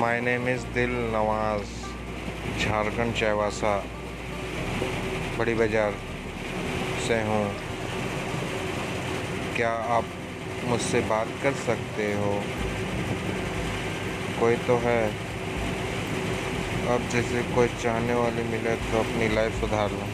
My name is दिल नवाज़ झारखंड चैवासा बड़ी बाज़ार से हूँ। क्या आप मुझसे बात कर सकते हो? कोई तो है। अब जैसे कोई चाहने वाली मिले तो अपनी लाइफ सुधार लो।